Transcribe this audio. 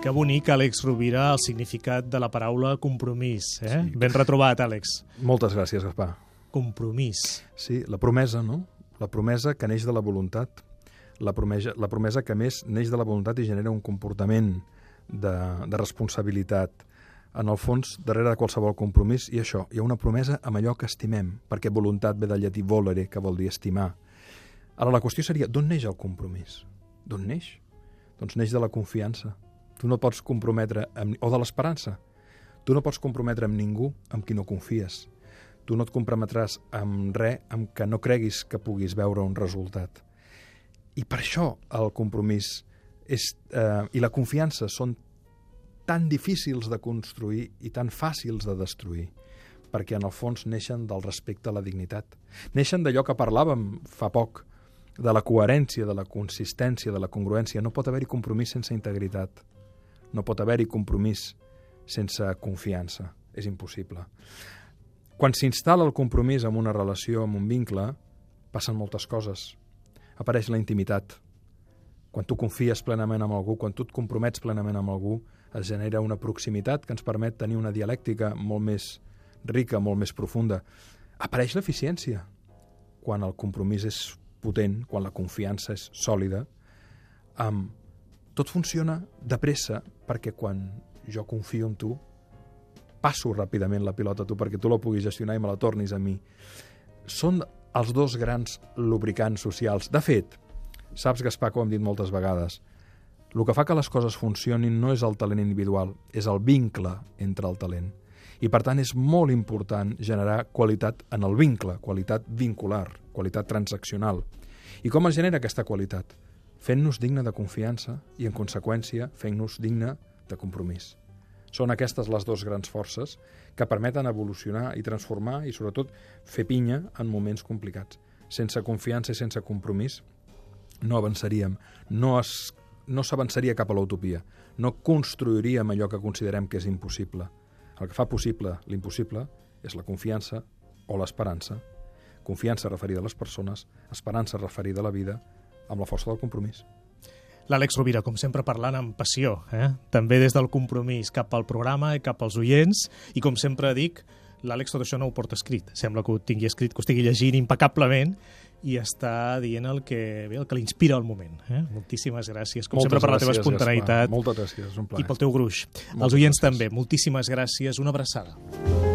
Que bonic, Àlex Rovira, el significat de la paraula compromís. Eh? Sí. Ben retrobat, Àlex. Moltes gràcies, Gaspar. Compromís. Sí, la promesa, no? La promesa que neix de la voluntat. La promesa, la promesa que més neix de la voluntat i genera un comportament de, de responsabilitat. En el fons, darrere de qualsevol compromís, i això, hi ha una promesa amb allò que estimem, perquè voluntat ve del llatí volere, que vol dir estimar. Ara, la qüestió seria, d'on neix el compromís? D'on neix? Doncs neix de la confiança, Tu no pots comprometre amb... o de l'esperança. Tu no pots comprometre amb ningú amb qui no confies. Tu no et comprometràs amb res amb què no creguis que puguis veure un resultat. I per això el compromís és, eh, i la confiança són tan difícils de construir i tan fàcils de destruir, perquè en el fons neixen del respecte a la dignitat. Neixen d'allò que parlàvem fa poc, de la coherència, de la consistència, de la congruència. No pot haver-hi compromís sense integritat. No pot haver-hi compromís sense confiança. És impossible. Quan s'instal·la el compromís en una relació, en un vincle, passen moltes coses. Apareix la intimitat. Quan tu confies plenament en algú, quan tu et compromets plenament amb algú, es genera una proximitat que ens permet tenir una dialèctica molt més rica, molt més profunda. Apareix l'eficiència. Quan el compromís és potent, quan la confiança és sòlida, amb tot funciona de pressa perquè quan jo confio en tu, passo ràpidament la pilota a tu perquè tu la puguis gestionar i me la tornis a mi. Són els dos grans lubricants socials. De fet, saps, Gaspar, com hem dit moltes vegades, el que fa que les coses funcionin no és el talent individual, és el vincle entre el talent. I, per tant, és molt important generar qualitat en el vincle, qualitat vincular, qualitat transaccional. I com es genera aquesta qualitat? Fent-nos digne de confiança i, en conseqüència, fent-nos digne de compromís. Són aquestes les dues grans forces que permeten evolucionar i transformar i, sobretot, fer pinya en moments complicats. Sense confiança i sense compromís no avançaríem, no es, no s'avançaria cap a l'utopia, no construiríem allò que considerem que és impossible. El que fa possible l'impossible és la confiança o l'esperança. Confiança referida a les persones, esperança referida a la vida, amb la força del compromís. L'Àlex Rovira, com sempre, parlant amb passió, eh? també des del compromís cap al programa i cap als oients, i com sempre dic, l'Àlex tot això no ho porta escrit. Sembla que ho tingui escrit, que ho estigui llegint impecablement i està dient el que, bé, el que l'inspira al moment. Eh? Moltíssimes gràcies, com Moltes sempre, per la teva espontaneïtat. Gaspar. Moltes gràcies, un plaer. I pel teu gruix. Moltes Els oients gràcies. també, moltíssimes gràcies. Una abraçada.